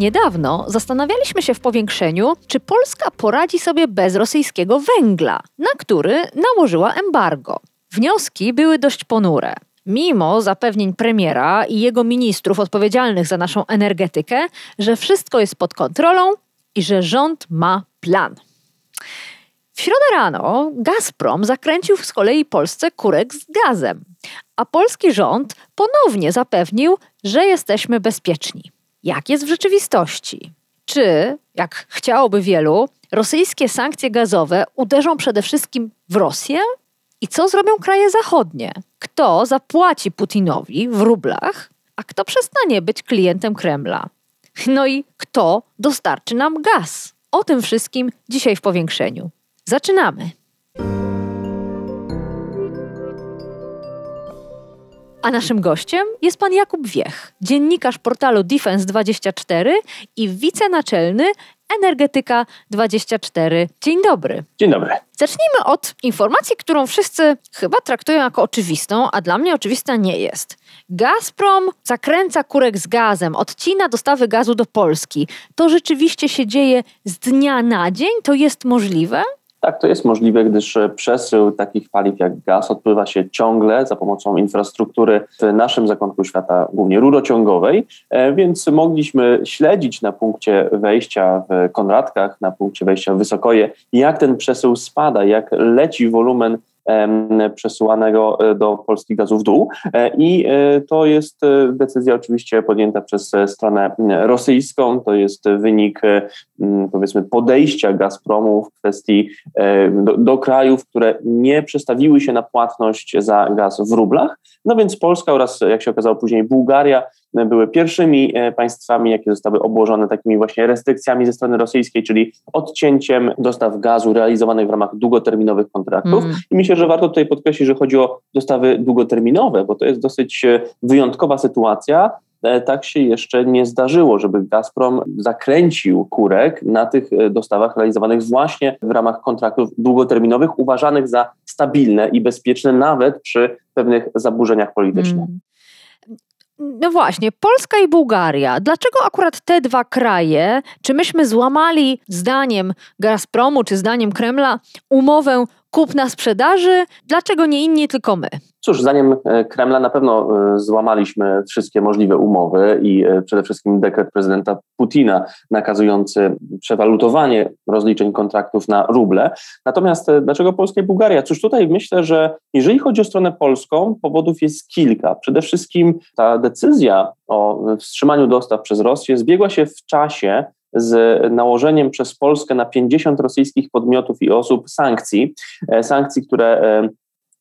Niedawno zastanawialiśmy się w powiększeniu, czy Polska poradzi sobie bez rosyjskiego węgla, na który nałożyła embargo. Wnioski były dość ponure. Mimo zapewnień premiera i jego ministrów odpowiedzialnych za naszą energetykę, że wszystko jest pod kontrolą i że rząd ma plan. W środę rano Gazprom zakręcił z kolei Polsce kurek z gazem, a polski rząd ponownie zapewnił, że jesteśmy bezpieczni. Jak jest w rzeczywistości? Czy, jak chciałoby wielu, rosyjskie sankcje gazowe uderzą przede wszystkim w Rosję? I co zrobią kraje zachodnie? Kto zapłaci Putinowi w rublach, a kto przestanie być klientem Kremla? No i kto dostarczy nam gaz? O tym wszystkim dzisiaj w powiększeniu. Zaczynamy. A naszym gościem jest pan Jakub Wiech, dziennikarz portalu Defense24 i wicenaczelny Energetyka 24. Dzień dobry. Dzień dobry. Zacznijmy od informacji, którą wszyscy chyba traktują jako oczywistą, a dla mnie oczywista nie jest. Gazprom zakręca kurek z gazem, odcina dostawy gazu do Polski. To rzeczywiście się dzieje z dnia na dzień? To jest możliwe? Tak, to jest możliwe, gdyż przesył takich paliw jak gaz odpływa się ciągle za pomocą infrastruktury w naszym zakątku świata, głównie rurociągowej, e, więc mogliśmy śledzić na punkcie wejścia w Konradkach, na punkcie wejścia w Wysokoje, jak ten przesył spada, jak leci wolumen przesyłanego e, do Polski gazu w dół. E, I e, to jest decyzja oczywiście podjęta przez stronę rosyjską. To jest wynik powiedzmy podejścia Gazpromu w kwestii do, do krajów, które nie przestawiły się na płatność za gaz w rublach. No więc Polska oraz, jak się okazało później, Bułgaria były pierwszymi państwami, jakie zostały obłożone takimi właśnie restrykcjami ze strony rosyjskiej, czyli odcięciem dostaw gazu realizowanych w ramach długoterminowych kontraktów. Mm. I myślę, że warto tutaj podkreślić, że chodzi o dostawy długoterminowe, bo to jest dosyć e, wyjątkowa sytuacja. E, tak się jeszcze nie zdarzyło, żeby Gazprom zakręcił kurek na tych e, dostawach realizowanych właśnie w ramach kontraktów długoterminowych, uważanych za stabilne i bezpieczne nawet przy pewnych zaburzeniach politycznych. Mm. No właśnie, Polska i Bułgaria. Dlaczego akurat te dwa kraje? Czy myśmy złamali zdaniem Gazpromu czy zdaniem Kremla umowę kupna sprzedaży? Dlaczego nie inni, tylko my? Cóż, zdaniem e, Kremla na pewno e, złamaliśmy wszystkie możliwe umowy i e, przede wszystkim dekret prezydenta Putina nakazujący przewalutowanie rozliczeń kontraktów na ruble. Natomiast dlaczego Polska i Bułgaria? Cóż, tutaj myślę, że jeżeli chodzi o stronę polską, powodów jest kilka. Przede wszystkim ta decyzja o wstrzymaniu dostaw przez Rosję zbiegła się w czasie z nałożeniem przez Polskę na 50 rosyjskich podmiotów i osób sankcji, sankcji, które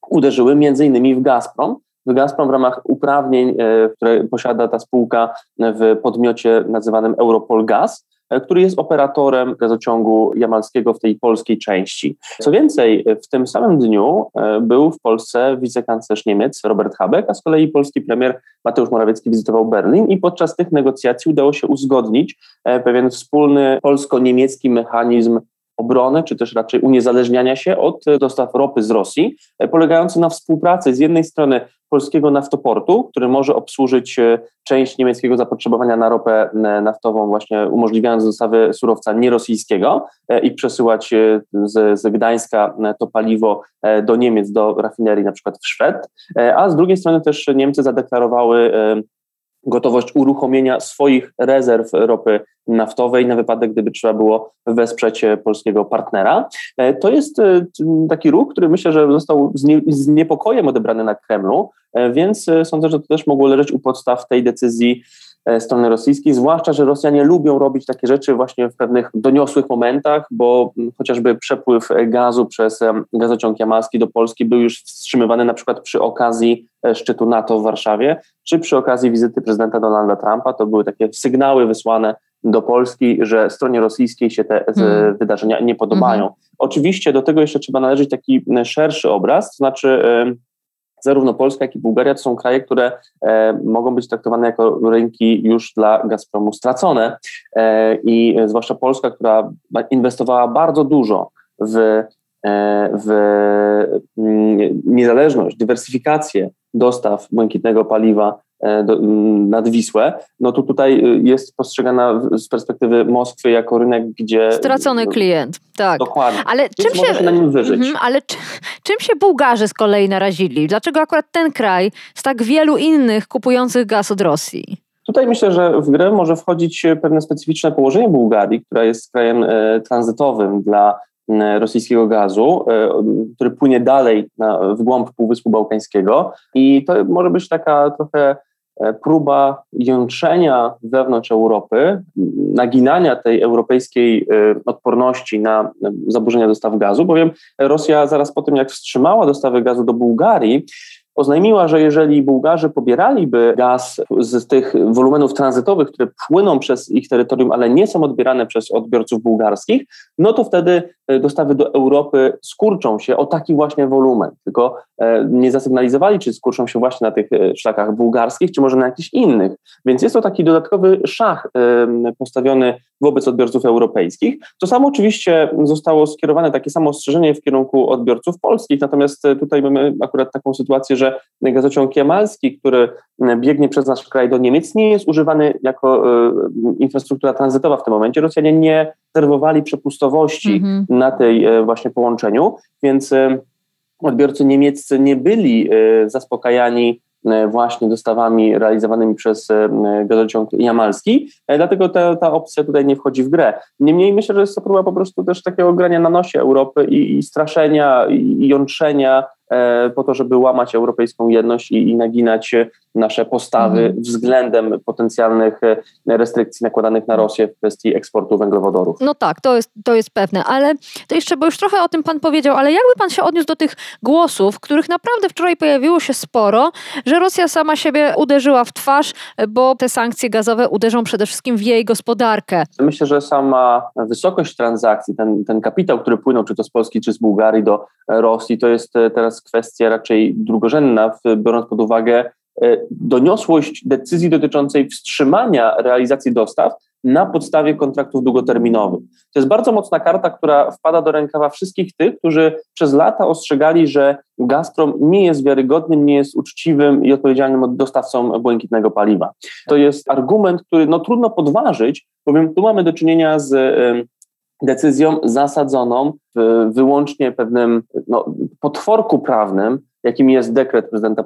uderzyły między innymi w Gazprom. W Gazprom w ramach uprawnień, e, które posiada ta spółka w podmiocie nazywanym Europol Gaz, e, który jest operatorem gazociągu jamalskiego w tej polskiej części. Co więcej, w tym samym dniu e, był w Polsce wicekanclerz Niemiec Robert Habeck, a z kolei polski premier Mateusz Morawiecki wizytował Berlin i podczas tych negocjacji udało się uzgodnić pewien wspólny polsko-niemiecki mechanizm obrony, czy też raczej uniezależniania się od dostaw ropy z Rosji, e, polegający na współpracy z jednej strony polskiego naftoportu, który może obsłużyć e, część niemieckiego zapotrzebowania na ropę e, naftową, właśnie umożliwiając dostawy surowca nierosyjskiego i przesyłać z, z Gdańska to paliwo do Niemiec, do rafinerii na przykład w Szwed, a z drugiej strony też Niemcy zadeklarowały gotowość uruchomienia swoich rezerw ropy naftowej na wypadek, gdyby trzeba było wesprzeć e, polskiego partnera. E, to jest e, taki ruch, który myślę, że został z niepokojem odebrany na Kremlu, więc sądzę, że to też mogło leżeć u podstaw tej decyzji strony rosyjskiej, zwłaszcza, że Rosjanie lubią robić takie rzeczy właśnie w pewnych doniosłych momentach, bo chociażby przepływ gazu przez gazociąg jamalski do Polski był już wstrzymywany na przykład przy okazji e, szczytu NATO w Warszawie, czy przy okazji wizyty prezydenta Donalda Trumpa. To były takie sygnały wysłane do Polski, że stronie rosyjskiej się te hmm. wydarzenia nie podobają. Hmm. Oczywiście do tego jeszcze trzeba należeć taki szerszy obraz, to znaczy zarówno Polska, jak i Bułgaria to są kraje, które e, mogą być traktowane jako rynki już dla Gazpromu stracone. E, i zwłaszcza Polska, która inwestowała bardzo dużo w, e, w mm, niezależność, dywersyfikację dostaw błękitnego paliwa nad Wisłę, no to tutaj y, jest postrzegana z perspektywy Moskwy jako rynek, gdzie... Stracony klient, tak. Dokładnie. Ale czym się, się na nim wyżyć. Mm, ale czy, czym się Bułgarzy z kolei narazili? Dlaczego akurat ten kraj z tak wielu innych kupujących gaz od Rosji? Tutaj myślę, że w grę może wchodzić pewne specyficzne położenie Bułgarii, która jest krajem e, tranzytowym dla rosyjskiego gazu, e, który płynie dalej na, w głąb Półwyspu Bałkańskiego i to może być taka trochę E, próba jątrzenia wewnątrz Europy, naginania tej europejskiej e, odporności na zaburzenia dostaw gazu, bowiem Rosja zaraz po tym, jak wstrzymała dostawy gazu do Bułgarii, oznajmiła, że jeżeli Bułgarzy pobieraliby gaz z tych wolumenów tranzytowych, które płyną przez ich terytorium, ale nie są odbierane przez odbiorców bułgarskich, no to wtedy e, dostawy do Europy skurczą się o taki właśnie wolumen. Tylko e, nie zasygnalizowali, czy skurczą się właśnie na tych e, szlakach bułgarskich, czy może na jakichś innych. Więc jest to taki dodatkowy szach postawiony wobec odbiorców europejskich. To samo oczywiście zostało skierowane, takie samo ostrzeżenie w kierunku odbiorców polskich, natomiast tutaj mamy akurat taką sytuację, że gazociąg jamalski, który biegnie przez nasz kraj do Niemiec, nie jest używany jako e, infrastruktura tranzytowa w tym momencie. Rosjanie nie rezerwowali przepustowości -hmm. na tej e, właśnie połączeniu, więc e, odbiorcy niemieccy nie byli zaspokajani właśnie dostawami realizowanymi przez gazociąg jamalski, dlatego ta, ta opcja tutaj nie wchodzi w grę. Niemniej myślę, że jest to próba po prostu też takiego grania na nosie Europy i, i straszenia, i, jątrzenia po to, żeby łamać europejską jedność i, i naginać nasze postawy mhm. względem potencjalnych e, restrykcji nakładanych na Rosję w kwestii eksportu węglowodorów. No tak, to jest, to jest pewne, ale to jeszcze, bo już trochę o tym pan powiedział, ale jakby pan się odniósł do tych głosów, których naprawdę wczoraj pojawiło się sporo, że Rosja sama siebie uderzyła w twarz, bo te sankcje gazowe uderzą przede wszystkim w jej gospodarkę. Myślę, że sama wysokość transakcji, ten, ten kapitał, który płynął czy to z Polski, czy z Bułgarii do Rosji, to jest e, teraz kwestia raczej drugorzędna, biorąc pod uwagę e, doniosłość decyzji dotyczącej wstrzymania realizacji dostaw na podstawie kontraktów długoterminowych. To jest bardzo mocna karta, która wpada do rękawa wszystkich tych, którzy przez lata ostrzegali, że Gazprom nie jest wiarygodnym, nie jest uczciwym i odpowiedzialnym dostawcą błękitnego paliwa. To jest argument, który no, trudno podważyć, bowiem tu mamy do czynienia z decyzją zasadzoną w wyłącznie pewnym no, potworku prawnym, jakim jest dekret prezydenta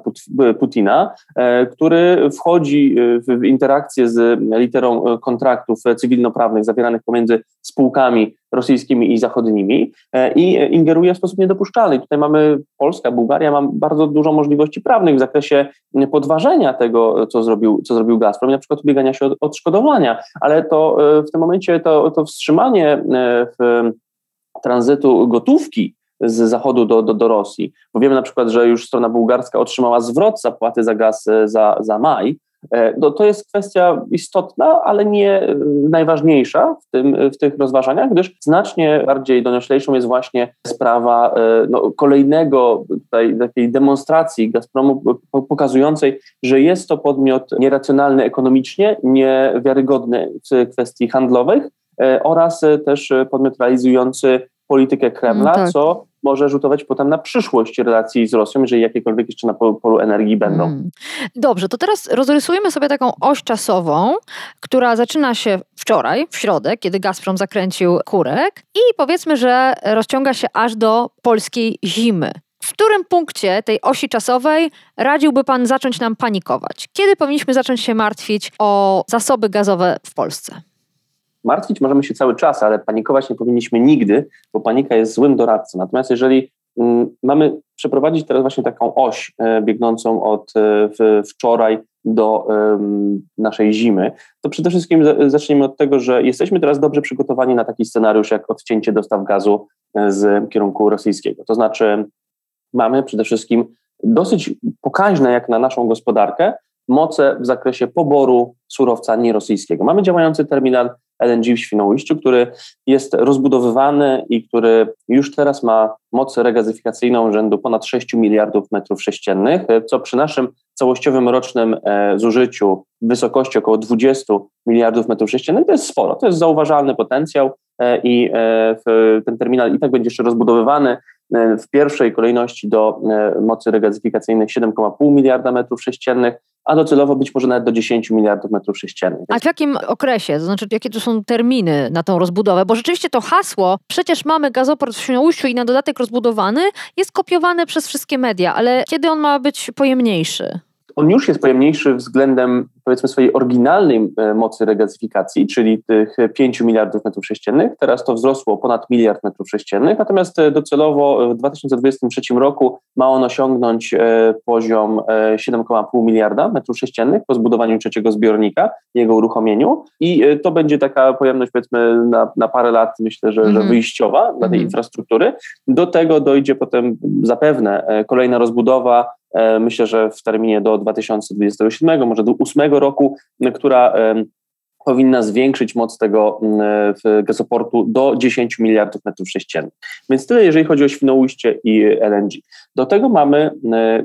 Putina, e, który wchodzi e, w interakcję z literą e, kontraktów cywilnoprawnych zawieranych pomiędzy spółkami rosyjskimi i zachodnimi i ingeruje w sposób niedopuszczalny. Tutaj mamy Polska, Bułgaria, ma bardzo dużo możliwości prawnych w zakresie podważenia tego, co zrobił, co zrobił Gazprom, na przykład ubiegania się o odszkodowania, ale to w tym momencie to, to wstrzymanie w tranzytu gotówki z zachodu do, do, do Rosji, bo wiemy na przykład, że już strona bułgarska otrzymała zwrot zapłaty za gaz e, za, za maj, no, to jest kwestia istotna, ale nie e, najważniejsza w, tym, w tych rozważaniach, gdyż znacznie bardziej donioślejszą jest właśnie sprawa no, kolejnego tutaj takiej demonstracji Gazpromu pokazującej, że jest to podmiot nieracjonalny ekonomicznie, niewiarygodny w kwestii handlowych oraz też podmiot realizujący politykę Kremla, mm, tak. co może rzutować potem na przyszłość relacji z Rosją, jeżeli jakiekolwiek jeszcze na polu, polu energii będą. Mm. Dobrze, to teraz rozrysujemy sobie taką oś czasową, która zaczyna się wczoraj, w środę, kiedy Gazprom zakręcił kurek i powiedzmy, że rozciąga się aż do polskiej zimy. W którym punkcie tej osi czasowej radziłby Pan zacząć nam panikować? Kiedy powinniśmy zacząć się martwić o zasoby gazowe w Polsce? Martwić możemy się cały czas, ale panikować nie powinniśmy nigdy, bo panika jest złym doradcą. Natomiast jeżeli mm, mamy przeprowadzić teraz właśnie taką oś e, biegnącą od e, wczoraj do naszej zimy, to przede wszystkim zacznijmy od tego, że jesteśmy teraz dobrze przygotowani na taki scenariusz jak odcięcie dostaw gazu e, z kierunku rosyjskiego. To znaczy mamy przede wszystkim dosyć pokaźne jak na naszą gospodarkę moce w zakresie poboru surowca nierosyjskiego. Mamy działający terminal LNG w Świnoujściu, który jest rozbudowywany i który już teraz ma moc regazyfikacyjną rzędu ponad 6 miliardów metrów sześciennych, co przy naszym całościowym rocznym e, zużyciu w wysokości około 20 miliardów metrów sześciennych to jest sporo, to jest zauważalny potencjał e, i e, ten terminal i tak będzie jeszcze rozbudowywany. E, w pierwszej kolejności do e, mocy regazyfikacyjnej 7,5 miliarda metrów sześciennych, a docelowo być może nawet do 10 miliardów metrów sześciennych. A w jakim okresie? To znaczy, jakie to są terminy na tą rozbudowę? Bo rzeczywiście to hasło, przecież mamy gazoport w Świnoujściu i na dodatek rozbudowany, jest kopiowane przez wszystkie media, ale kiedy on ma być pojemniejszy? on już jest pojemniejszy względem powiedzmy swojej oryginalnej e, mocy regazyfikacji, czyli tych 5 miliardów metrów sześciennych. Teraz to wzrosło ponad miliard metrów sześciennych, natomiast e, docelowo w 2023 roku ma on osiągnąć e, poziom 7,5 miliarda metrów sześciennych po zbudowaniu trzeciego zbiornika, jego uruchomieniu i to będzie taka pojemność powiedzmy na, na parę lat, myślę, że, mm -hmm. że mhm. wyjściowa dla tej mm -hmm. infrastruktury. Do tego dojdzie potem zapewne kolejna rozbudowa myślę, że w terminie do 2027, może do 2028 roku, która powinna zwiększyć moc tego gazoportu do 10 miliardów metrów sześciennych. Więc tyle, jeżeli chodzi o Świnoujście i LNG. Do tego mamy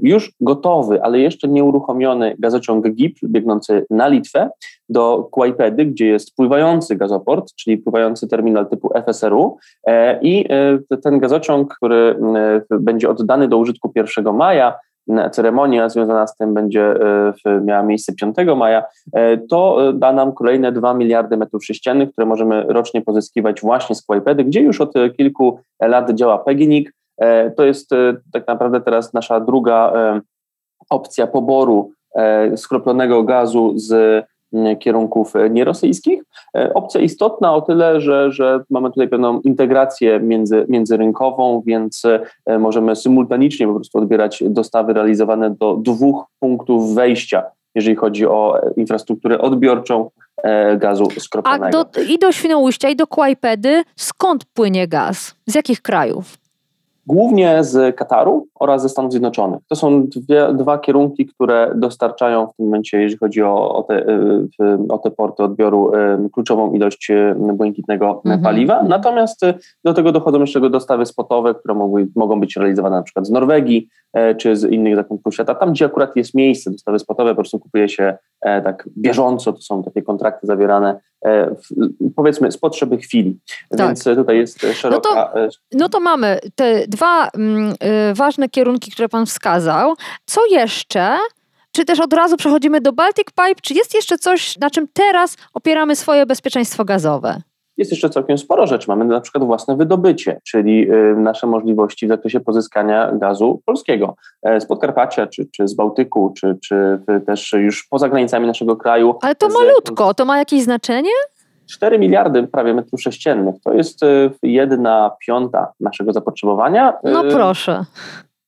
już gotowy, ale jeszcze nieuruchomiony gazociąg GIP biegnący na Litwę do Kłajpedy, gdzie jest pływający gazoport, czyli pływający terminal typu FSRU e, i e, ten gazociąg, który będzie oddany do użytku 1 maja, ceremonia związana z tym będzie e, miała miejsce 5 maja, e, to e, da nam kolejne 2 miliardy metrów sześciennych, które możemy rocznie pozyskiwać właśnie z Kłajpedy, gdzie już od kilku lat działa Peginik. To jest tak naprawdę teraz nasza druga opcja poboru skroplonego gazu z kierunków nierosyjskich. E, opcja istotna o tyle, że, że mamy tutaj pewną integrację między, międzyrynkową, więc e, możemy symultanicznie po prostu odbierać dostawy realizowane do dwóch punktów wejścia, jeżeli chodzi o infrastrukturę odbiorczą e, gazu skroplonego. A do, i do Świnoujścia, i do Kłajpedy skąd płynie gaz? Z jakich krajów? Głównie z Kataru oraz ze Stanów Zjednoczonych. To są dwie, dwa kierunki, które dostarczają w tym momencie, jeżeli chodzi o, o, te, o te porty odbioru, kluczową ilość błękitnego mhm. paliwa. Natomiast do tego dochodzą jeszcze dostawy spotowe, które mogą, mogą być realizowane na przykład z Norwegii e, czy z innych zakątków świata. Tam, gdzie akurat jest miejsce, dostawy spotowe po prostu kupuje się e, tak bieżąco, to są takie kontrakty zawierane e, powiedzmy z potrzeby chwili. Tak. Więc tutaj jest szeroka... No to, no to mamy te dwa mm, y, ważne kierunki, które Pan wskazał. Co jeszcze? Czy też od razu przechodzimy do Baltic Pipe? Czy jest jeszcze coś, na czym teraz opieramy swoje bezpieczeństwo gazowe? Jest jeszcze całkiem sporo rzeczy. Mamy na przykład własne wydobycie, czyli y, nasze możliwości w zakresie pozyskania gazu polskiego e, z Podkarpacia, czy, czy z Bałtyku, czy, czy też już poza granicami naszego kraju. Ale to malutko, to ma jakieś znaczenie? 4 miliardy prawie metrów sześciennych. To jest e, jedna piąta naszego zapotrzebowania. No e, proszę.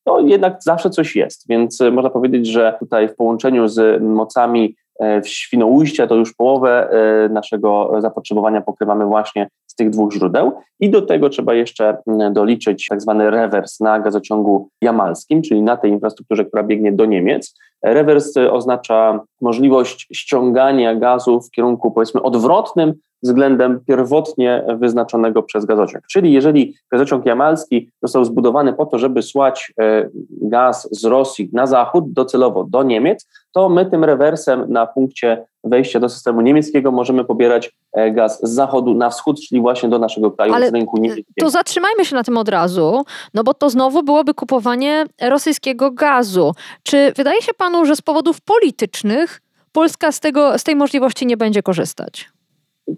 To jednak zawsze coś jest, więc e, można powiedzieć, że tutaj w połączeniu z mocami w Świnoujścia to już połowę naszego zapotrzebowania pokrywamy właśnie z tych dwóch źródeł i do tego trzeba jeszcze doliczyć tak zwany rewers na gazociągu jamalskim, czyli na tej infrastrukturze, która biegnie do Niemiec. Rewers oznacza możliwość ściągania gazu w kierunku powiedzmy odwrotnym względem pierwotnie wyznaczonego przez gazociąg. Czyli jeżeli gazociąg jamalski został zbudowany po to, żeby słać e, gaz z Rosji na zachód, docelowo do Niemiec, to my tym rewersem na punkcie wejścia do systemu niemieckiego możemy pobierać e, gaz z zachodu na wschód, czyli właśnie do naszego kraju, Ale z rynku niemieckiego. To zatrzymajmy się na tym od razu, no bo to znowu byłoby kupowanie rosyjskiego gazu. Czy wydaje się panu, że z powodów politycznych Polska z, tego, z tej możliwości nie będzie korzystać?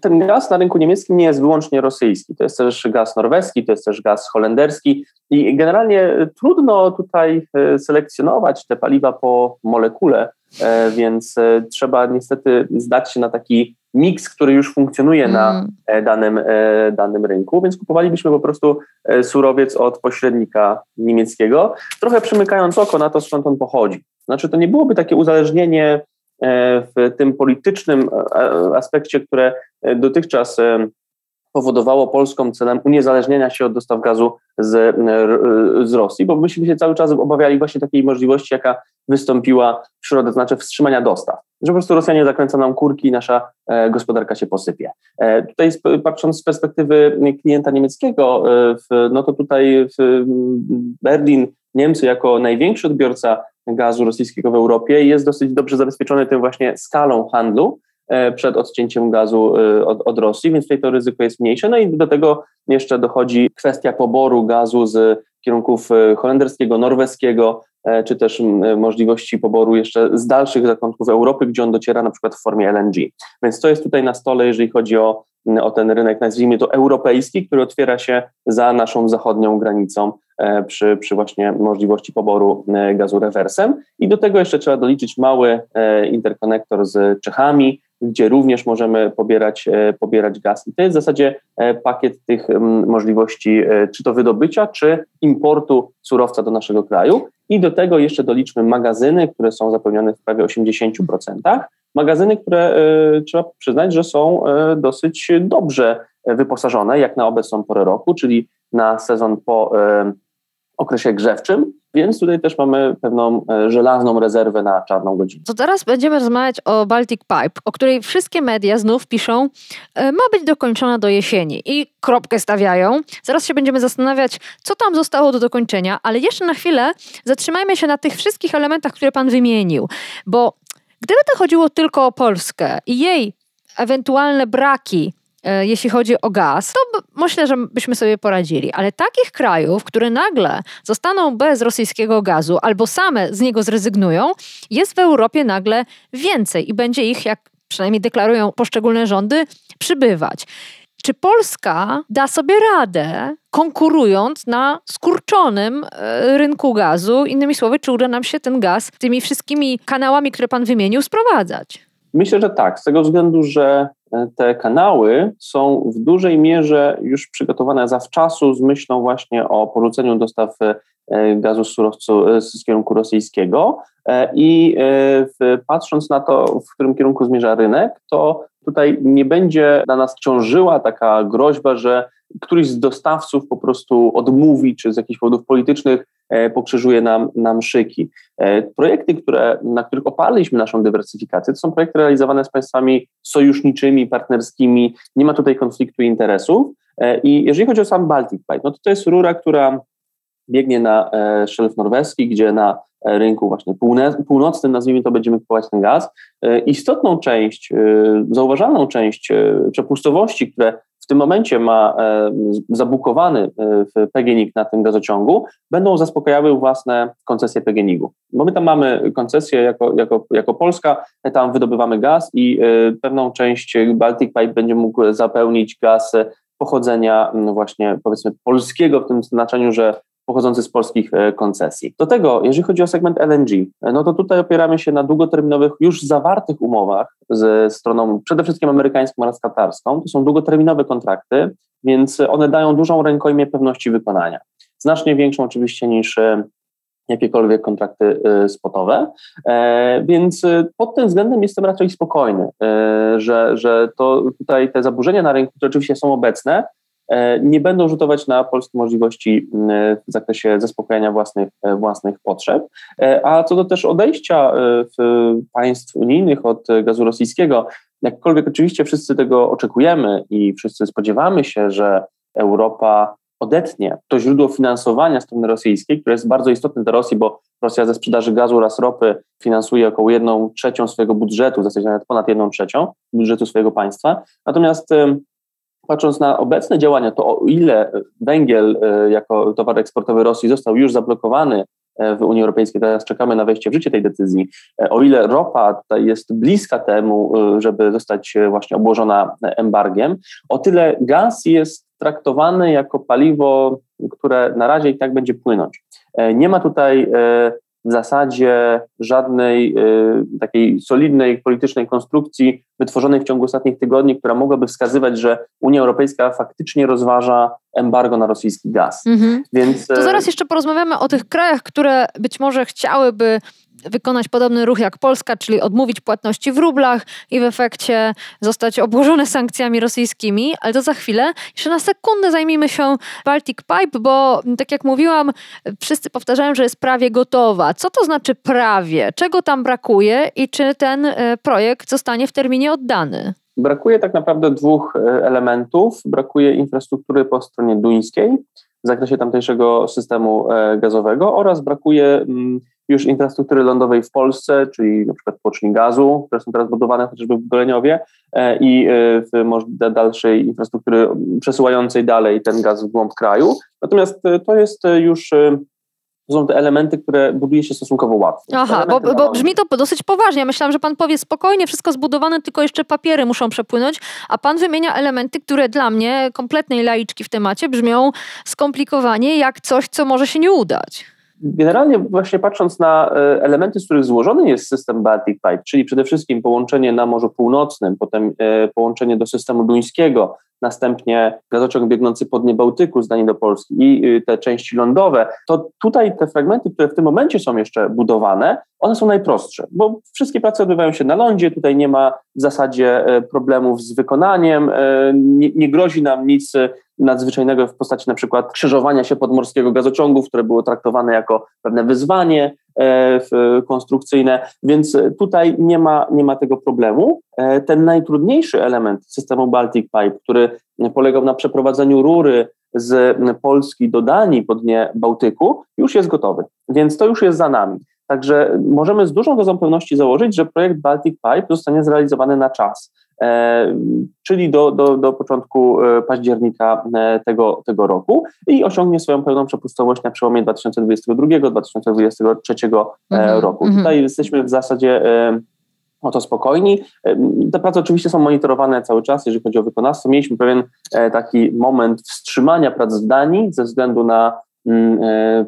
ten gaz na rynku niemieckim nie jest wyłącznie rosyjski. To jest też gaz norweski, to jest też gaz holenderski i generalnie trudno tutaj e, selekcjonować te paliwa po molekule, więc e, trzeba niestety zdać się na taki miks, który już funkcjonuje na mm. danym, danym rynku, więc kupowalibyśmy po prostu surowiec od pośrednika niemieckiego, trochę przymykając oko na to, skąd on pochodzi. Znaczy, to nie byłoby takie uzależnienie E, w tym politycznym e, aspekcie, które e, dotychczas powodowało Polską celem uniezależnienia się od dostaw gazu z, z Rosji, bo myśmy się cały czas obawiali właśnie takiej możliwości, jaka wystąpiła w środę, to znaczy wstrzymania dostaw. że po prostu Rosjanie zakręcą nam kurki i nasza gospodarka się posypie. Tutaj patrząc z perspektywy klienta niemieckiego, no to tutaj w Berlin, Niemcy jako największy odbiorca gazu rosyjskiego w Europie jest dosyć dobrze zabezpieczony tym właśnie skalą handlu, E, przed odcięciem gazu e, od, od, Rosji, więc tutaj to ryzyko jest mniejsze. No i do tego jeszcze dochodzi kwestia poboru gazu z kierunków e, holenderskiego, norweskiego, czy też możliwości poboru jeszcze z dalszych zakątków Europy, gdzie on dociera na przykład w formie LNG. Więc to jest tutaj na stole, jeżeli chodzi o, o ten rynek, nazwijmy to europejski, który otwiera się za naszą zachodnią granicą przy, przy właśnie możliwości poboru gazu rewersem. I do tego jeszcze trzeba doliczyć mały interkonektor z Czechami, gdzie również możemy pobierać, e, pobierać gaz. I to jest w zasadzie e, pakiet tych możliwości, e, czy to wydobycia, czy importu surowca do naszego kraju. I do tego jeszcze doliczmy magazyny, które są zapełnione w prawie 80%. Magazyny, które trzeba przyznać, że są dosyć dobrze wyposażone, jak na obecną porę roku, czyli na sezon po okresie grzewczym, więc tutaj też mamy pewną e, żelazną rezerwę na czarną godzinę. To teraz będziemy rozmawiać o Baltic Pipe, o której wszystkie media znów piszą, e, ma być dokończona do jesieni i kropkę stawiają. Zaraz się będziemy zastanawiać, co tam zostało do dokończenia, ale jeszcze na chwilę zatrzymajmy się na tych wszystkich elementach, które Pan wymienił, bo gdyby to chodziło tylko o Polskę i jej ewentualne braki jeśli chodzi o gaz, to myślę, że byśmy sobie poradzili. Ale takich krajów, które nagle zostaną bez rosyjskiego gazu albo same z niego zrezygnują, jest w Europie nagle więcej i będzie ich, jak przynajmniej deklarują poszczególne rządy, przybywać. Czy Polska da sobie radę, konkurując na skurczonym e, rynku gazu? Innymi słowy, czy uda nam się ten gaz tymi wszystkimi kanałami, które Pan wymienił, sprowadzać? Myślę, że tak, z tego względu, że te kanały są w dużej mierze już przygotowane zawczasu z myślą właśnie o porzuceniu dostaw e, gazu z surowcu e, z kierunku rosyjskiego. E, i patrząc na to, w którym kierunku zmierza rynek, to tutaj nie będzie na nas ciążyła taka groźba, że któryś z dostawców po prostu odmówi, czy z jakichś powodów politycznych E, pokrzyżuje nam, nam szyki. E, projekty, które, na których oparliśmy naszą dywersyfikację, to są projekty realizowane z państwami sojuszniczymi, partnerskimi, nie ma tutaj konfliktu interesów. E, I jeżeli chodzi o sam Baltic Pipe, no to to jest rura, która biegnie na szelf norweski, gdzie na rynku właśnie północnym, nazwijmy to, będziemy kupować ten gaz. Istotną część, zauważalną część przepustowości, które w tym momencie ma e, zabukowany e, PGNiG na tym gazociągu, będą zaspokajały własne koncesje PGNiG-u. Bo my tam mamy koncesję jako, jako, jako Polska, tam wydobywamy gaz i e, pewną część Baltic Pipe będzie mógł zapełnić gaz pochodzenia właśnie powiedzmy polskiego w tym znaczeniu, że pochodzący z polskich e, koncesji. Do tego, jeżeli chodzi o segment LNG, e, no to tutaj opieramy się na długoterminowych, już zawartych umowach ze stroną przede wszystkim amerykańską oraz katarską. To są długoterminowe kontrakty, więc one dają dużą rękojmię pewności wykonania. Znacznie większą oczywiście niż e, jakiekolwiek kontrakty spotowe. Więc pod tym względem jestem raczej spokojny, że, że to tutaj te zaburzenia na rynku, które oczywiście są obecne, nie będą rzutować na polskie możliwości w zakresie zaspokojenia własnych, e, własnych potrzeb. E, a co do też odejścia państw unijnych od gazu rosyjskiego, jakkolwiek oczywiście wszyscy tego oczekujemy i wszyscy spodziewamy się, że Europa odetnie to źródło finansowania strony rosyjskiej, które jest bardzo istotne dla Rosji, bo Rosja ze sprzedaży gazu oraz ropy finansuje około jedną trzecią swojego budżetu, w zasadzie nawet ponad jedną trzecią budżetu swojego państwa. Natomiast patrząc na obecne działania, to o ile węgiel e, jako towar eksportowy Rosji został już zablokowany e, w Unii Europejskiej, teraz czekamy na wejście w życie tej decyzji, e, o ile ropa jest bliska temu, żeby zostać właśnie obłożona embargiem, o tyle gaz jest traktowany jako paliwo, które na razie i tak będzie płynąć. Nie ma tutaj w zasadzie żadnej y, takiej solidnej politycznej konstrukcji wytworzonej w ciągu ostatnich tygodni, która mogłaby wskazywać, że Unia Europejska faktycznie rozważa embargo na rosyjski gaz. Mhm. Więc, to zaraz jeszcze porozmawiamy o tych krajach, które być może chciałyby wykonać podobny ruch jak Polska, czyli odmówić płatności w rublach i w efekcie zostać obłożone sankcjami rosyjskimi, ale to za chwilę. Jeszcze na sekundę zajmijmy się Baltic Pipe, bo tak jak mówiłam, wszyscy powtarzają, że jest prawie gotowa. Co to znaczy prawie? Czego tam brakuje i czy ten e, projekt zostanie w terminie oddany? Brakuje tak naprawdę dwóch e, elementów. Brakuje infrastruktury po stronie duńskiej w zakresie tamtejszego systemu e, gazowego oraz brakuje mm, już infrastruktury lądowej w Polsce, czyli na przykład poczni gazu, które są teraz budowane chociażby w Goleniowie e, i w dalszej infrastruktury przesyłającej dalej ten gaz w głąb kraju. Natomiast to jest już to są te elementy, które buduje się stosunkowo łatwo. Aha, bo, bo, brzmi to dosyć poważnie. Ja myślałam, że pan powie spokojnie, wszystko zbudowane, tylko jeszcze papiery muszą przepłynąć, a pan wymienia elementy, które dla mnie, kompletnej laiczki w temacie, brzmią skomplikowanie jak coś, co może się nie udać. Generalnie właśnie patrząc na e, elementy, z których złożony jest system Baltic Pipe, czyli przede wszystkim połączenie na Morzu Północnym, potem e, połączenie do systemu duńskiego, następnie gazociąg biegnący po dnie Bałtyku z Danii do Polski i y, te części lądowe, to tutaj te fragmenty, które w tym momencie są jeszcze budowane, one są najprostsze, bo wszystkie prace odbywają się na lądzie, tutaj nie ma w zasadzie e, problemów z wykonaniem, e, nie, nie grozi nam nic nadzwyczajnego w postaci na przykład krzyżowania się podmorskiego gazociągu, które było traktowane jako pewne wyzwanie e, konstrukcyjne, więc tutaj nie ma, nie ma tego problemu. Ten najtrudniejszy element systemu Baltic Pipe, który polegał na przeprowadzeniu rury z Polski do Danii po dnie Bałtyku, już jest gotowy, więc to już jest za nami. Także możemy z dużą dozą pewności założyć, że projekt Baltic Pipe zostanie zrealizowany na czas, e, czyli do, do, do początku e, października e, tego, tego roku i osiągnie swoją pełną przepustowość na przełomie 2022-2023 mhm, roku. Mhm. Tutaj jesteśmy w zasadzie o to spokojni. Te prace oczywiście są monitorowane cały czas, jeżeli chodzi o wykonawstwo. Mieliśmy pewien taki moment wstrzymania prac w Danii ze względu na e,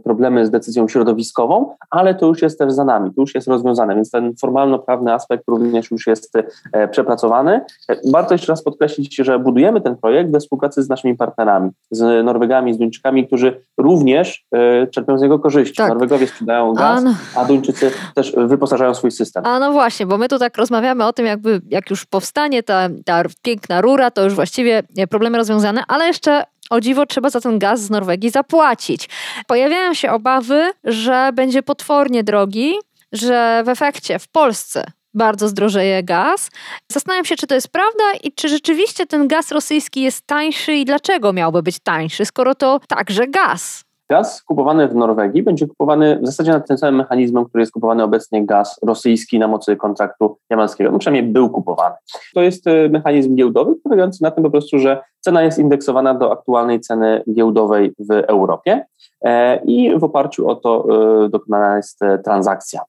problemy z decyzją środowiskową, ale to już jest też za nami, to już jest rozwiązane, więc ten formalno-prawny aspekt również już jest e, przepracowany. E, warto jeszcze raz podkreślić, że budujemy ten projekt we współpracy z naszymi partnerami, z Norwegami, z Duńczykami, którzy również czerpią z niego korzyści. Tak. Norwegowie sprzedają gaz, a, no. a Duńczycy też wyposażają swój system. A no właśnie, bo my tu tak rozmawiamy o tym, jakby jak już powstanie ta, ta piękna rura, to już właściwie problemy rozwiązane, ale jeszcze o dziwo trzeba za ten gaz z Norwegii zapłacić. Pojawiają się obawy, że będzie potwornie drogi, że w efekcie w Polsce bardzo zdrożeje gaz. Zastanawiam się, czy to jest prawda i czy rzeczywiście ten gaz rosyjski jest tańszy i dlaczego miałby być tańszy, skoro to także gaz. Gaz kupowany w Norwegii będzie kupowany w zasadzie nad tym samym mechanizmem, który jest kupowany obecnie gaz rosyjski na mocy kontraktu jamalskiego. No przynajmniej był kupowany. To jest e, mechanizm giełdowy, polegający na tym po prostu, że cena jest indeksowana do aktualnej ceny giełdowej w Europie e, i w oparciu o to e, dokonana jest transakcja.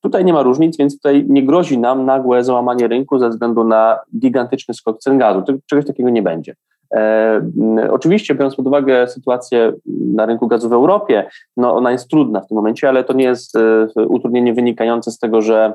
Tutaj nie ma różnic, więc tutaj nie grozi nam nagłe załamanie rynku ze względu na gigantyczny skok cen gazu. Czegoś takiego nie będzie. E, oczywiście, biorąc pod uwagę sytuację na rynku gazu w Europie, no ona jest trudna w tym momencie, ale to nie jest e, utrudnienie wynikające z tego, że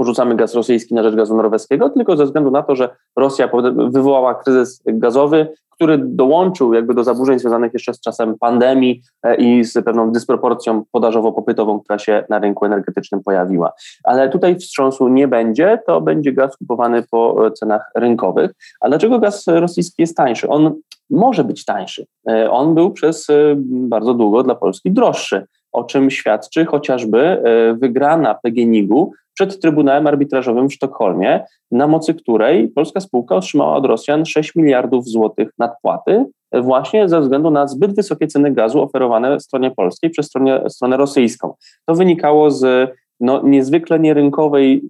porzucamy gaz rosyjski na rzecz gazu norweskiego, tylko ze względu na to, że Rosja wywołała kryzys gazowy, który dołączył jakby do zaburzeń związanych jeszcze z czasem pandemii e, i z pewną dysproporcją podażowo-popytową, która się na rynku energetycznym pojawiła. Ale tutaj wstrząsu nie będzie, to będzie gaz kupowany po e, cenach rynkowych. A dlaczego gaz rosyjski jest tańszy? On może być tańszy. E, on był przez bardzo długo dla Polski droższy o czym świadczy chociażby wygrana PGNiG-u przed Trybunałem Arbitrażowym w Sztokholmie, na mocy której polska spółka otrzymała od Rosjan 6 miliardów złotych nadpłaty, właśnie ze względu na zbyt wysokie ceny gazu oferowane stronie polskiej przez stronę, stronę rosyjską. To wynikało z no, niezwykle nierynkowej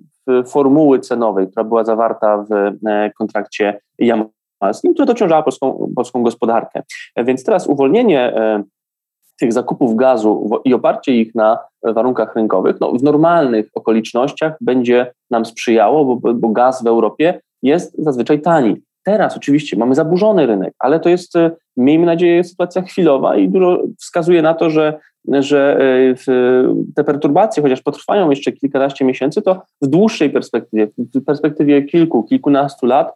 formuły cenowej, która była zawarta w e, kontrakcie jamalskim, która dociążała polską, polską gospodarkę. Więc teraz uwolnienie e, tych zakupów gazu i oparcie ich na warunkach rynkowych, no, w normalnych okolicznościach będzie nam sprzyjało, bo, bo gaz w Europie jest zazwyczaj tani. Teraz oczywiście mamy zaburzony rynek, ale to jest, e, miejmy nadzieję, sytuacja chwilowa i dużo wskazuje na to, że, że e, te perturbacje, chociaż potrwają jeszcze kilkanaście miesięcy, to w dłuższej perspektywie, w perspektywie kilku, kilkunastu lat,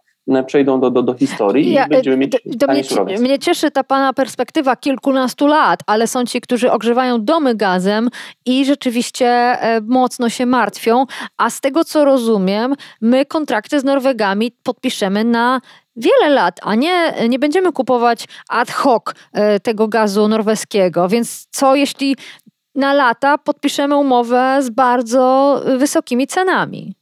przejdą do, do, do historii ja, i będziemy mieć to, to mnie, mnie cieszy ta pana perspektywa kilkunastu lat, ale są ci, którzy ogrzewają domy gazem i rzeczywiście mocno się martwią, a z tego co rozumiem, my kontrakty z Norwegami podpiszemy na wiele lat, a nie, nie będziemy kupować ad hoc e, tego gazu norweskiego. Więc co jeśli na lata podpiszemy umowę z bardzo wysokimi cenami?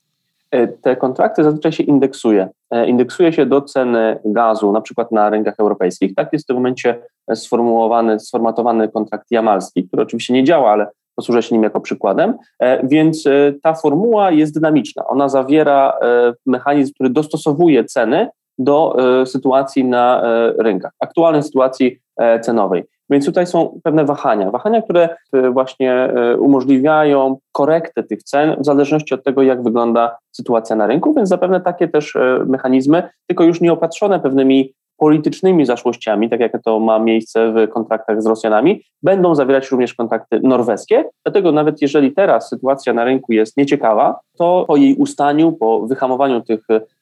E, te kontrakty zazwyczaj się indeksuje. E, indeksuje się do ceny gazu, na przykład na rynkach europejskich. Tak jest w tym momencie sformułowany, sformatowany kontrakt jamalski, który oczywiście nie działa, ale posłużę się nim jako przykładem. Więc ta formuła jest dynamiczna. Ona zawiera mechanizm, który dostosowuje ceny do e, sytuacji na e, rynkach, aktualnej sytuacji e, cenowej. Więc tutaj są pewne wahania, wahania, które właśnie umożliwiają korektę tych cen w zależności od tego, jak wygląda sytuacja na rynku, więc zapewne takie też mechanizmy, tylko już nie opatrzone pewnymi politycznymi zaszłościami, tak jak to ma miejsce w kontraktach z Rosjanami, będą zawierać również kontrakty norweskie. Dlatego nawet jeżeli teraz sytuacja na rynku jest nieciekawa, to po jej ustaniu, po wyhamowaniu tych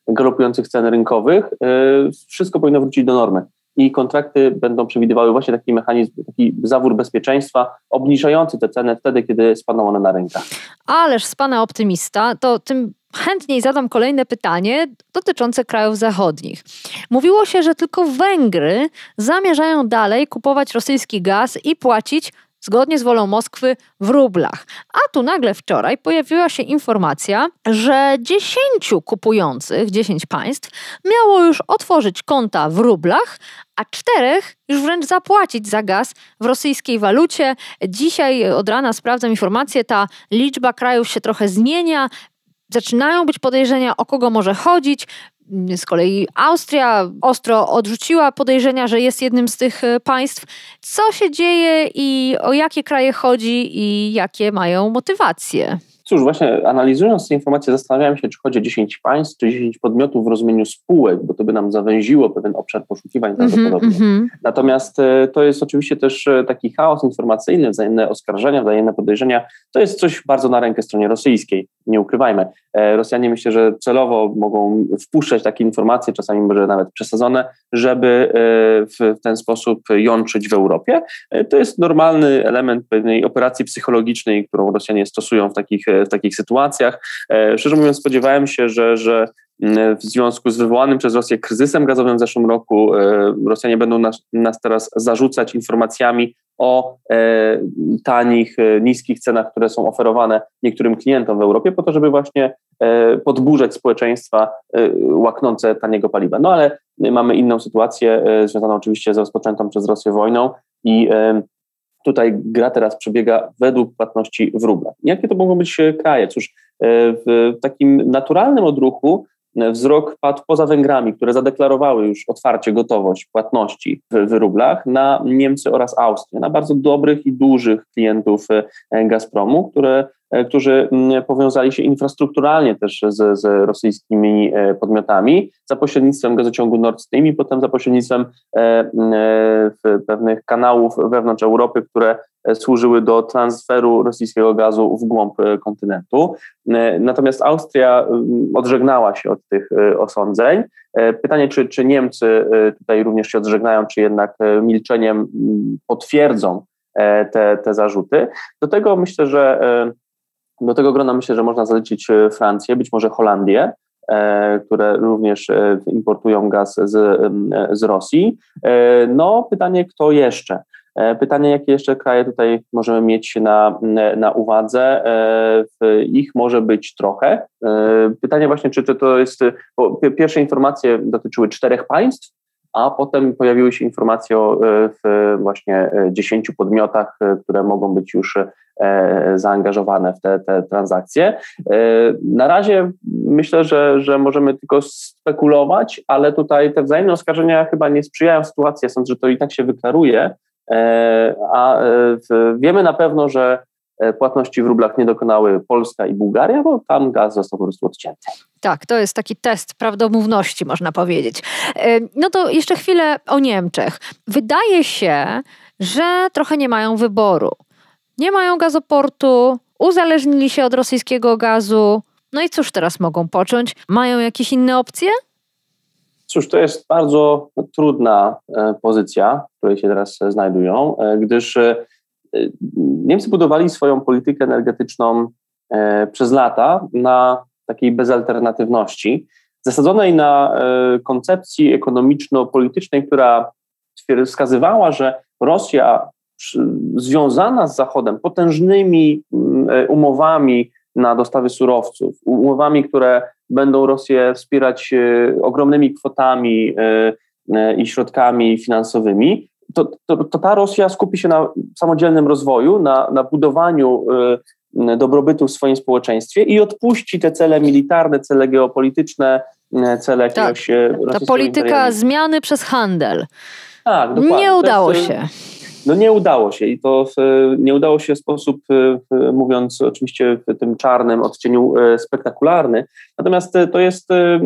galopujących cen rynkowych, wszystko powinno wrócić do normy. I kontrakty będą przewidywały właśnie taki mechanizm, taki zawór bezpieczeństwa, obniżający te ceny wtedy, kiedy spadną one na rynkach. Ależ z pana optymista, to tym chętniej zadam kolejne pytanie dotyczące krajów zachodnich. Mówiło się, że tylko Węgry zamierzają dalej kupować rosyjski gaz i płacić zgodnie z wolą Moskwy w rublach. A tu nagle wczoraj pojawiła się informacja, że 10 kupujących, 10 państw, miało już otworzyć konta w rublach, a czterech już wręcz zapłacić za gaz w rosyjskiej walucie. Dzisiaj od rana sprawdzam informację, ta liczba krajów się trochę zmienia. Zaczynają być podejrzenia, o kogo może chodzić. Z kolei Austria ostro odrzuciła podejrzenia, że jest jednym z tych e, państw. Co się dzieje i o jakie kraje chodzi i jakie mają motywacje? Cóż, właśnie analizując te informacje, zastanawiałem się, czy chodzi o 10 państw, czy 10 podmiotów w rozumieniu spółek, bo to by nam zawęziło pewien obszar poszukiwań -hmm, prawdopodobnie. Mm -hmm. Natomiast e, to jest oczywiście też e, taki chaos informacyjny, wzajemne oskarżenia, wzajemne podejrzenia. To jest coś bardzo na rękę stronie rosyjskiej, nie ukrywajmy. E, Rosjanie myślę, że celowo mogą wpuszczać takie informacje, czasami może nawet przesadzone, żeby w ten sposób jączyć w Europie. To jest normalny element pewnej operacji psychologicznej, którą Rosjanie stosują w takich w takich sytuacjach. E, szczerze mówiąc, spodziewałem się, że, że mm, w związku z wywołanym przez Rosję kryzysem gazowym w zeszłym roku e, Rosjanie będą nas, nas teraz zarzucać informacjami o e, tanich, niskich cenach, które są oferowane niektórym klientom w Europie, po to, żeby właśnie podburzać społeczeństwa łaknące taniego paliwa. No ale mamy inną sytuację, związaną oczywiście z rozpoczętą przez Rosję wojną i Tutaj gra teraz przebiega według płatności w rublach. Jakie to mogą być e, kraje? Cóż, e, w takim naturalnym odruchu e, wzrok padł poza Węgrami, które zadeklarowały już otwarcie gotowość płatności w, w, rublach, na Niemcy oraz Austrię, na bardzo dobrych i dużych klientów Gazpromu, które którzy mm, powiązali się infrastrukturalnie też z, z rosyjskimi e, podmiotami za pośrednictwem gazociągu Nord Stream i potem za pośrednictwem e, pewnych kanałów wewnątrz Europy, które służyły do transferu rosyjskiego gazu w głąb kontynentu. Natomiast Austria odżegnała się od tych osądzeń. Pytanie, czy, czy Niemcy tutaj również się odżegnają, czy jednak milczeniem potwierdzą te, te zarzuty. Do tego myślę, że do tego grona myślę, że można zalecić e, Francję, być może Holandię, e, które również e, importują gaz z, z Rosji. No, pytanie, kto jeszcze? Pytanie, jakie jeszcze kraje tutaj możemy mieć na, na uwadze? Ich może być trochę. Pytanie właśnie, czy, czy to jest, bo pierwsze informacje dotyczyły czterech państw, a potem pojawiły się informacje o właśnie dziesięciu podmiotach, które mogą być już zaangażowane w te, te transakcje. E, na razie myślę, że, że możemy tylko spekulować, ale tutaj te wzajemne oskarżenia chyba nie sprzyjają sytuacji. Ja sądzę, że to i tak się wyklaruje, e, a wiemy na pewno, że płatności w rublach nie dokonały Polska i Bułgaria, bo tam gaz został po prostu odcięty. Tak, to jest taki test prawdomówności, można powiedzieć. No to jeszcze chwilę o Niemczech. Wydaje się, że trochę nie mają wyboru nie mają gazoportu, uzależnili się od rosyjskiego gazu. No i cóż teraz mogą począć? Mają jakieś inne opcje? Cóż, to jest bardzo trudna pozycja, w której się teraz znajdują, gdyż Niemcy budowali swoją politykę energetyczną przez lata na takiej bezalternatywności, zasadzonej na koncepcji ekonomiczno-politycznej, która wskazywała, że Rosja związana z Zachodem potężnymi mm, e, umowami na dostawy surowców, umowami, które będą Rosję wspierać e, ogromnymi kwotami e, i środkami finansowymi, to, to, to, ta Rosja skupi się na samodzielnym rozwoju, na, na budowaniu dobrobytu w swoim społeczeństwie i odpuści te cele militarne, cele geopolityczne, cele tak, jakiegoś Ta polityka zmiany przez handel. Tak, dokładnie. Nie udało jest, się. No nie udało się i to nie udało się w sposób, mówiąc oczywiście w tym czarnym odcieniu e, spektakularny. Natomiast e, to jest e,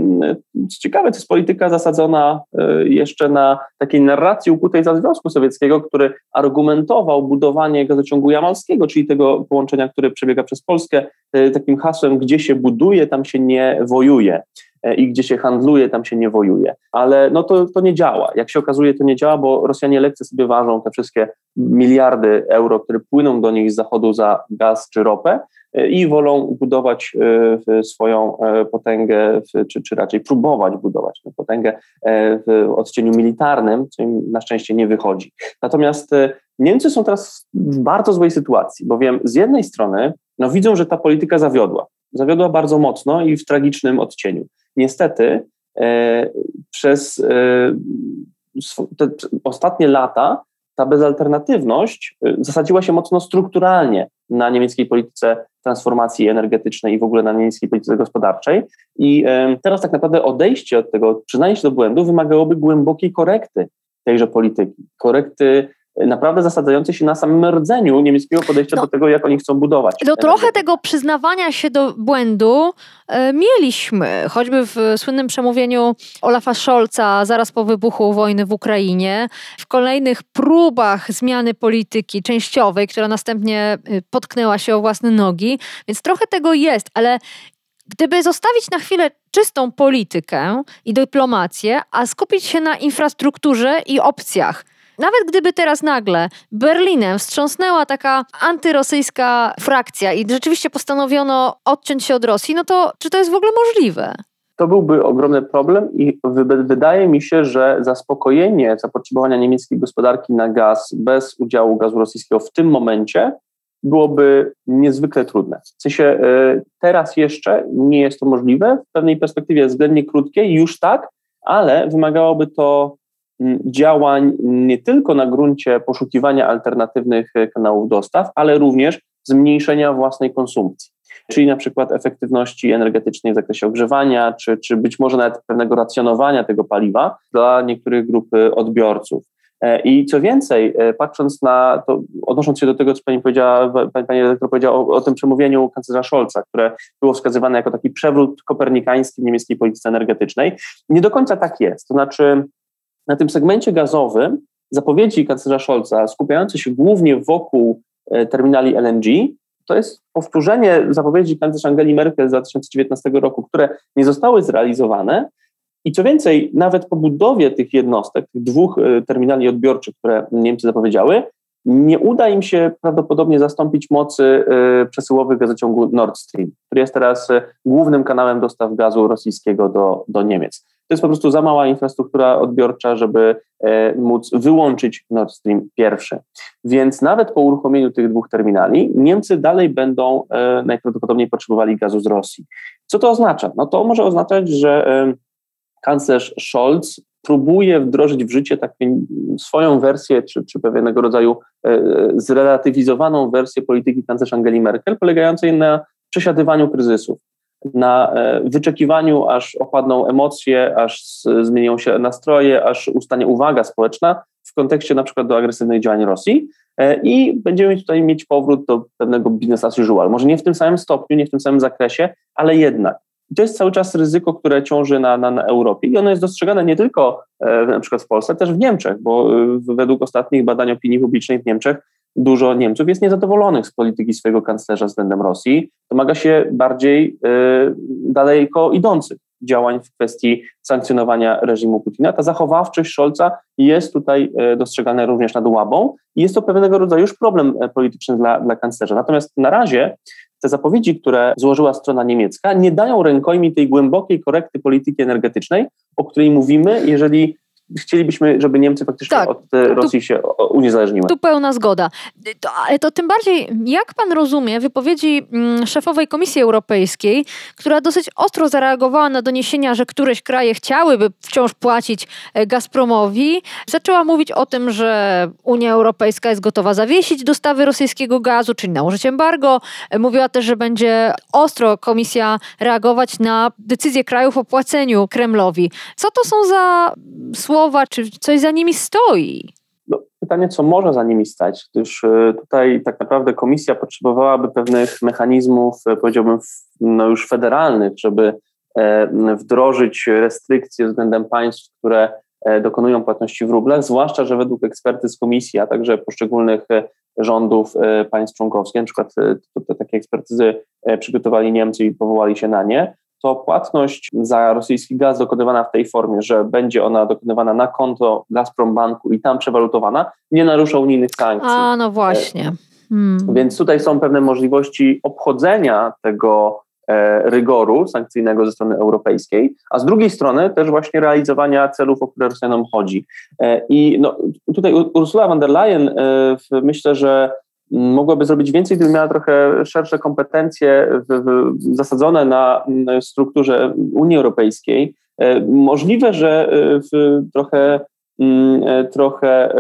ciekawe, to jest polityka zasadzona jeszcze na takiej narracji ukutej za Związku Sowieckiego, który argumentował budowanie gazociągu jamalskiego, czyli tego połączenia, które przebiega przez Polskę, takim hasłem, gdzie się buduje, tam się nie wojuje. E, i gdzie się handluje, tam się nie wojuje. Ale no to, to nie działa. Jak się okazuje, to nie działa, bo Rosjanie lekce sobie ważą te wszystkie miliardy euro, które płyną do nich z zachodu za gaz czy ropę e, i wolą budować e, swoją potęgę, czy, czy raczej próbować budować tę potęgę w odcieniu militarnym, co im na szczęście nie wychodzi. Natomiast Niemcy są teraz w bardzo złej sytuacji, bowiem z jednej strony no, widzą, że ta polityka zawiodła. Zawiodła bardzo mocno i w tragicznym odcieniu niestety e, przez e, te ostatnie lata ta bezalternatywność e, zasadziła się mocno strukturalnie na niemieckiej polityce transformacji energetycznej i w ogóle na niemieckiej polityce gospodarczej. I teraz tak naprawdę odejście od tego, przyznanie się do błędu wymagałoby głębokiej korekty tejże polityki, korekty naprawdę zasadzający się na samym rdzeniu niemieckiego podejścia no, do tego, jak oni chcą budować. No trochę tego przyznawania się do błędu e, mieliśmy, choćby w słynnym przemówieniu Olafa Scholza zaraz po wybuchu wojny w Ukrainie, w kolejnych próbach zmiany polityki częściowej, która następnie y, potknęła się o własne nogi, więc trochę tego jest, ale Gdyby zostawić na chwilę czystą politykę i dyplomację, a skupić się na infrastrukturze i opcjach, nawet gdyby teraz nagle Berlinem wstrząsnęła taka antyrosyjska frakcja i rzeczywiście postanowiono odciąć się od Rosji, no to czy to jest w ogóle możliwe? To byłby ogromny problem i wydaje mi się, że zaspokojenie zapotrzebowania niemieckiej gospodarki na gaz bez udziału gazu rosyjskiego w tym momencie byłoby niezwykle trudne. W sensie e, teraz jeszcze nie jest to możliwe, w pewnej perspektywie względnie krótkiej już tak, ale wymagałoby to działań nie tylko na gruncie poszukiwania alternatywnych e, kanałów dostaw, ale również zmniejszenia własnej konsumpcji. Czyli na przykład efektywności energetycznej w zakresie ogrzewania, czy, czy być może nawet pewnego racjonowania tego paliwa dla niektórych grup e, odbiorców. E, I co więcej, patrząc na to, odnosząc się do tego, co pani powiedziała, pani, pani redaktor powiedziała o, o, tym przemówieniu kanclerza Scholza, które było wskazywane jako taki przewrót kopernikański w niemieckiej polityce energetycznej, nie do końca tak jest. To znaczy, na tym segmencie gazowym zapowiedzi kanclerza Scholza, skupiające się głównie wokół e, terminali LNG, to jest powtórzenie zapowiedzi kanclerz Angeli Merkel z 2019 roku, które nie zostały zrealizowane. I co więcej, nawet po budowie tych jednostek, tych dwóch e, terminali odbiorczych, które Niemcy zapowiedziały, nie uda im się prawdopodobnie zastąpić mocy e, przesyłowych gazociągu Nord Stream, który jest teraz głównym kanałem dostaw gazu rosyjskiego do, do Niemiec. To jest po prostu za mała infrastruktura odbiorcza, żeby e, móc wyłączyć Nord Stream pierwszy. Więc nawet po uruchomieniu tych dwóch terminali Niemcy dalej będą najprawdopodobniej potrzebowali gazu z Rosji. Co to oznacza? No to może oznaczać, że kanclerz Scholz próbuje wdrożyć w życie taką swoją wersję, czy, czy pewnego rodzaju zrelatywizowaną wersję polityki kanclerz Angeli Merkel, polegającej na przesiadywaniu kryzysów na e, wyczekiwaniu, aż opadną emocje, aż zmienią się nastroje, aż ustanie uwaga społeczna w kontekście na przykład do agresywnych działań Rosji e, i będziemy tutaj mieć powrót do pewnego business as usual. Może nie w tym samym stopniu, nie w tym samym zakresie, ale jednak. I to jest cały czas ryzyko, które ciąży na, na, na Europie i ono jest dostrzegane nie tylko e, na przykład w Polsce, też w Niemczech, bo według ostatnich badań opinii publicznej w Niemczech dużo Niemców jest niezadowolonych z polityki swojego kanclerza względem Rosji, domaga się bardziej y, daleko idących działań w kwestii sankcjonowania reżimu Putina. Ta zachowawczość Scholza jest tutaj dostrzegana również nad łabą i jest to pewnego rodzaju już problem polityczny dla, dla kanclerza. Natomiast na razie te zapowiedzi, które złożyła strona niemiecka, nie dają rękojmi tej głębokiej korekty polityki energetycznej, o której mówimy, jeżeli chcielibyśmy, żeby Niemcy faktycznie tak, od Rosji tu, się uniezależniły. Tu pełna zgoda. To, ale to tym bardziej, jak pan rozumie wypowiedzi mm, szefowej Komisji Europejskiej, która dosyć ostro zareagowała na doniesienia, że któreś kraje chciałyby wciąż płacić e, Gazpromowi, zaczęła mówić o tym, że Unia Europejska jest gotowa zawiesić dostawy rosyjskiego gazu, czyli nałożyć embargo. E, mówiła też, że będzie ostro Komisja reagować na decyzje krajów o płaceniu Kremlowi. Co to są za słowa słowa, czy coś za nimi stoi? No, pytanie, co może za nimi stać, gdyż e, tutaj tak naprawdę komisja potrzebowałaby pewnych mechanizmów, e, powiedziałbym, no już federalnych, żeby e, wdrożyć restrykcje względem państw, które dokonują płatności w rublach, zwłaszcza, że według ekspertyz komisji, a także poszczególnych rządów państw członkowskich, na przykład takie ekspertyzy przygotowali Niemcy i powołali się na nie, to płatność za rosyjski gaz dokonywana w tej formie, że będzie ona dokonywana na konto Gazprom Banku i tam przewalutowana, nie narusza unijnych sankcji. A, no właśnie. Hmm. Więc tutaj są pewne możliwości obchodzenia tego e, rygoru sankcyjnego ze strony europejskiej, a z drugiej strony też właśnie realizowania celów, o które Rosjanom chodzi. E, I no, tutaj Ursula von der Leyen e, myślę, że mogłaby zrobić więcej, gdyby miała trochę szersze kompetencje w, w, zasadzone na strukturze Unii Europejskiej. E, możliwe, że e, w trochę, mm, e, trochę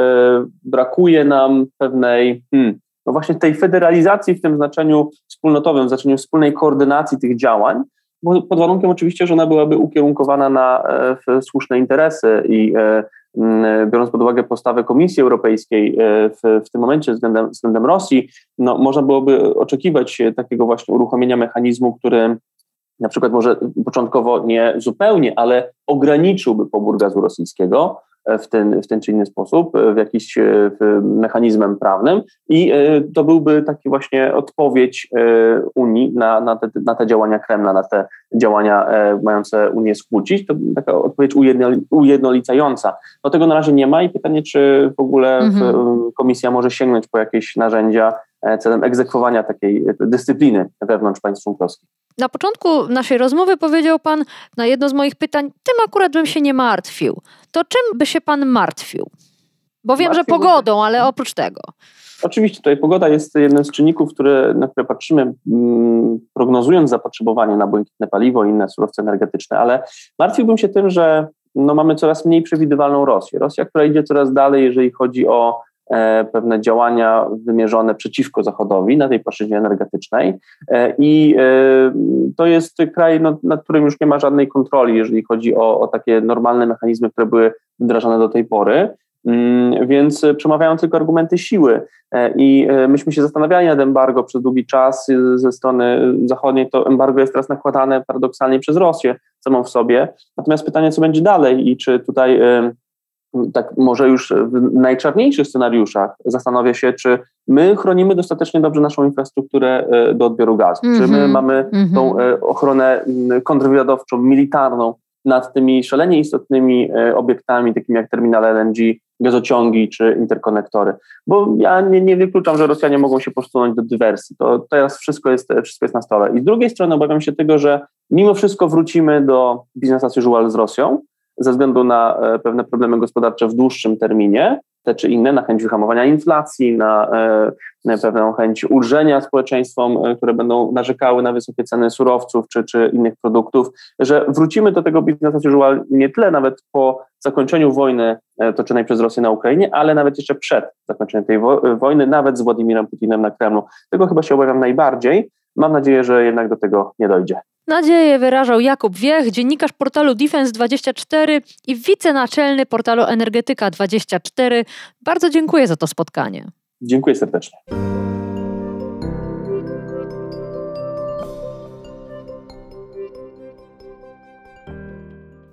brakuje nam pewnej, hmm, no właśnie tej federalizacji w tym znaczeniu wspólnotowym, w znaczeniu wspólnej koordynacji tych działań, pod warunkiem oczywiście, że ona byłaby ukierunkowana na słuszne interesy i biorąc pod uwagę postawę Komisji Europejskiej e, w, w tym momencie względem, względem Rosji, no, można byłoby oczekiwać takiego właśnie uruchomienia mechanizmu, który na przykład może początkowo nie zupełnie, ale ograniczyłby pobór gazu rosyjskiego, w ten, w ten czy inny sposób, w jakiś e, mechanizmem prawnym i e, to byłby taki właśnie odpowiedź e, Unii na, na, te, na te działania Kremla, na te działania mające Unię skłócić. To taka odpowiedź ujednolicająca. No tego na razie nie ma i pytanie, czy w ogóle mhm. komisja może sięgnąć po jakieś narzędzia celem egzekwowania takiej dyscypliny wewnątrz państw członkowskich. Na początku naszej rozmowy powiedział Pan na jedno z moich pytań, tym akurat bym się nie martwił. To czym by się Pan martwił? Bo wiem, że pogodą, ale oprócz tego. Oczywiście tutaj pogoda jest jednym z czynników, które, na które patrzymy, mm, prognozując zapotrzebowanie na błękitne paliwo i inne surowce energetyczne, ale martwiłbym się tym, że no, mamy coraz mniej przewidywalną Rosję. Rosja, która idzie coraz dalej, jeżeli chodzi o pewne działania wymierzone przeciwko Zachodowi na tej płaszczyźnie energetycznej. E, I e, to jest kraj, no, nad którym już nie ma żadnej kontroli, jeżeli chodzi o, o takie normalne mechanizmy, które były wdrażane do tej pory. Mm, więc przemawiają tylko argumenty siły. I myśmy się zastanawiali nad embargo przez długi czas ze strony zachodniej. To embargo jest teraz nakładane paradoksalnie przez Rosję samą w sobie. Natomiast pytanie, co będzie dalej i czy tutaj tak może już w najczarniejszych scenariuszach zastanawia się, czy my chronimy dostatecznie dobrze naszą infrastrukturę e, do odbioru gazu, mm -hmm. czy my mhm. mamy mm -hmm. tą e, ochronę kontrwywiadowczą, militarną nad tymi szalenie istotnymi e, obiektami, takimi jak terminale LNG, gazociągi czy interkonektory. Bo ja nie, nie wykluczam, że Rosjanie mogą się posunąć do dywersji. To teraz wszystko jest, wszystko jest na stole. I z drugiej strony obawiam się tego, że mimo wszystko wrócimy do biznes as usual z Rosją, ze względu na e, pewne problemy gospodarcze w dłuższym terminie, te czy inne, na chęć wyhamowania inflacji, na, e, pewną chęć ulżenia społeczeństwom, e, które będą narzekały na wysokie ceny surowców czy, czy innych produktów, że wrócimy do tego biznesu usual nie tyle nawet po zakończeniu wojny toczonej przez Rosję na Ukrainie, ale nawet jeszcze przed zakończeniem tej wo wojny, nawet z Władimirem Putinem na Kremlu. Tego chyba się obawiam najbardziej. Mam nadzieję, że jednak do tego nie dojdzie. Nadzieję wyrażał Jakub Wiech, dziennikarz portalu Defense24 i wicenaczelny portalu Energetyka24. Bardzo dziękuję za to spotkanie. Dziękuję serdecznie.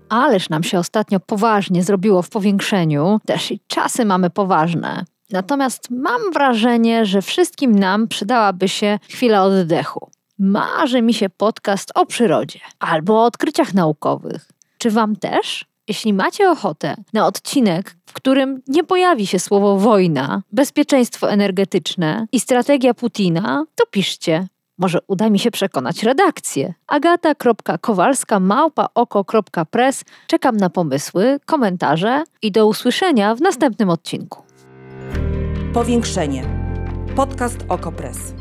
Ależ nam się ostatnio poważnie zrobiło w powiększeniu, też i czasy mamy poważne. Natomiast mam wrażenie, że wszystkim nam przydałaby się chwila oddechu. Marzy mi się podcast o przyrodzie albo o odkryciach naukowych. Czy Wam też? Jeśli macie ochotę na odcinek, w którym nie pojawi się słowo wojna, bezpieczeństwo energetyczne i strategia Putina, to piszcie. Może uda mi się przekonać redakcję. agata.kowalska.małpa.oko.press Czekam na pomysły, komentarze i do usłyszenia w następnym odcinku. Powiększenie. Podcast Okopres.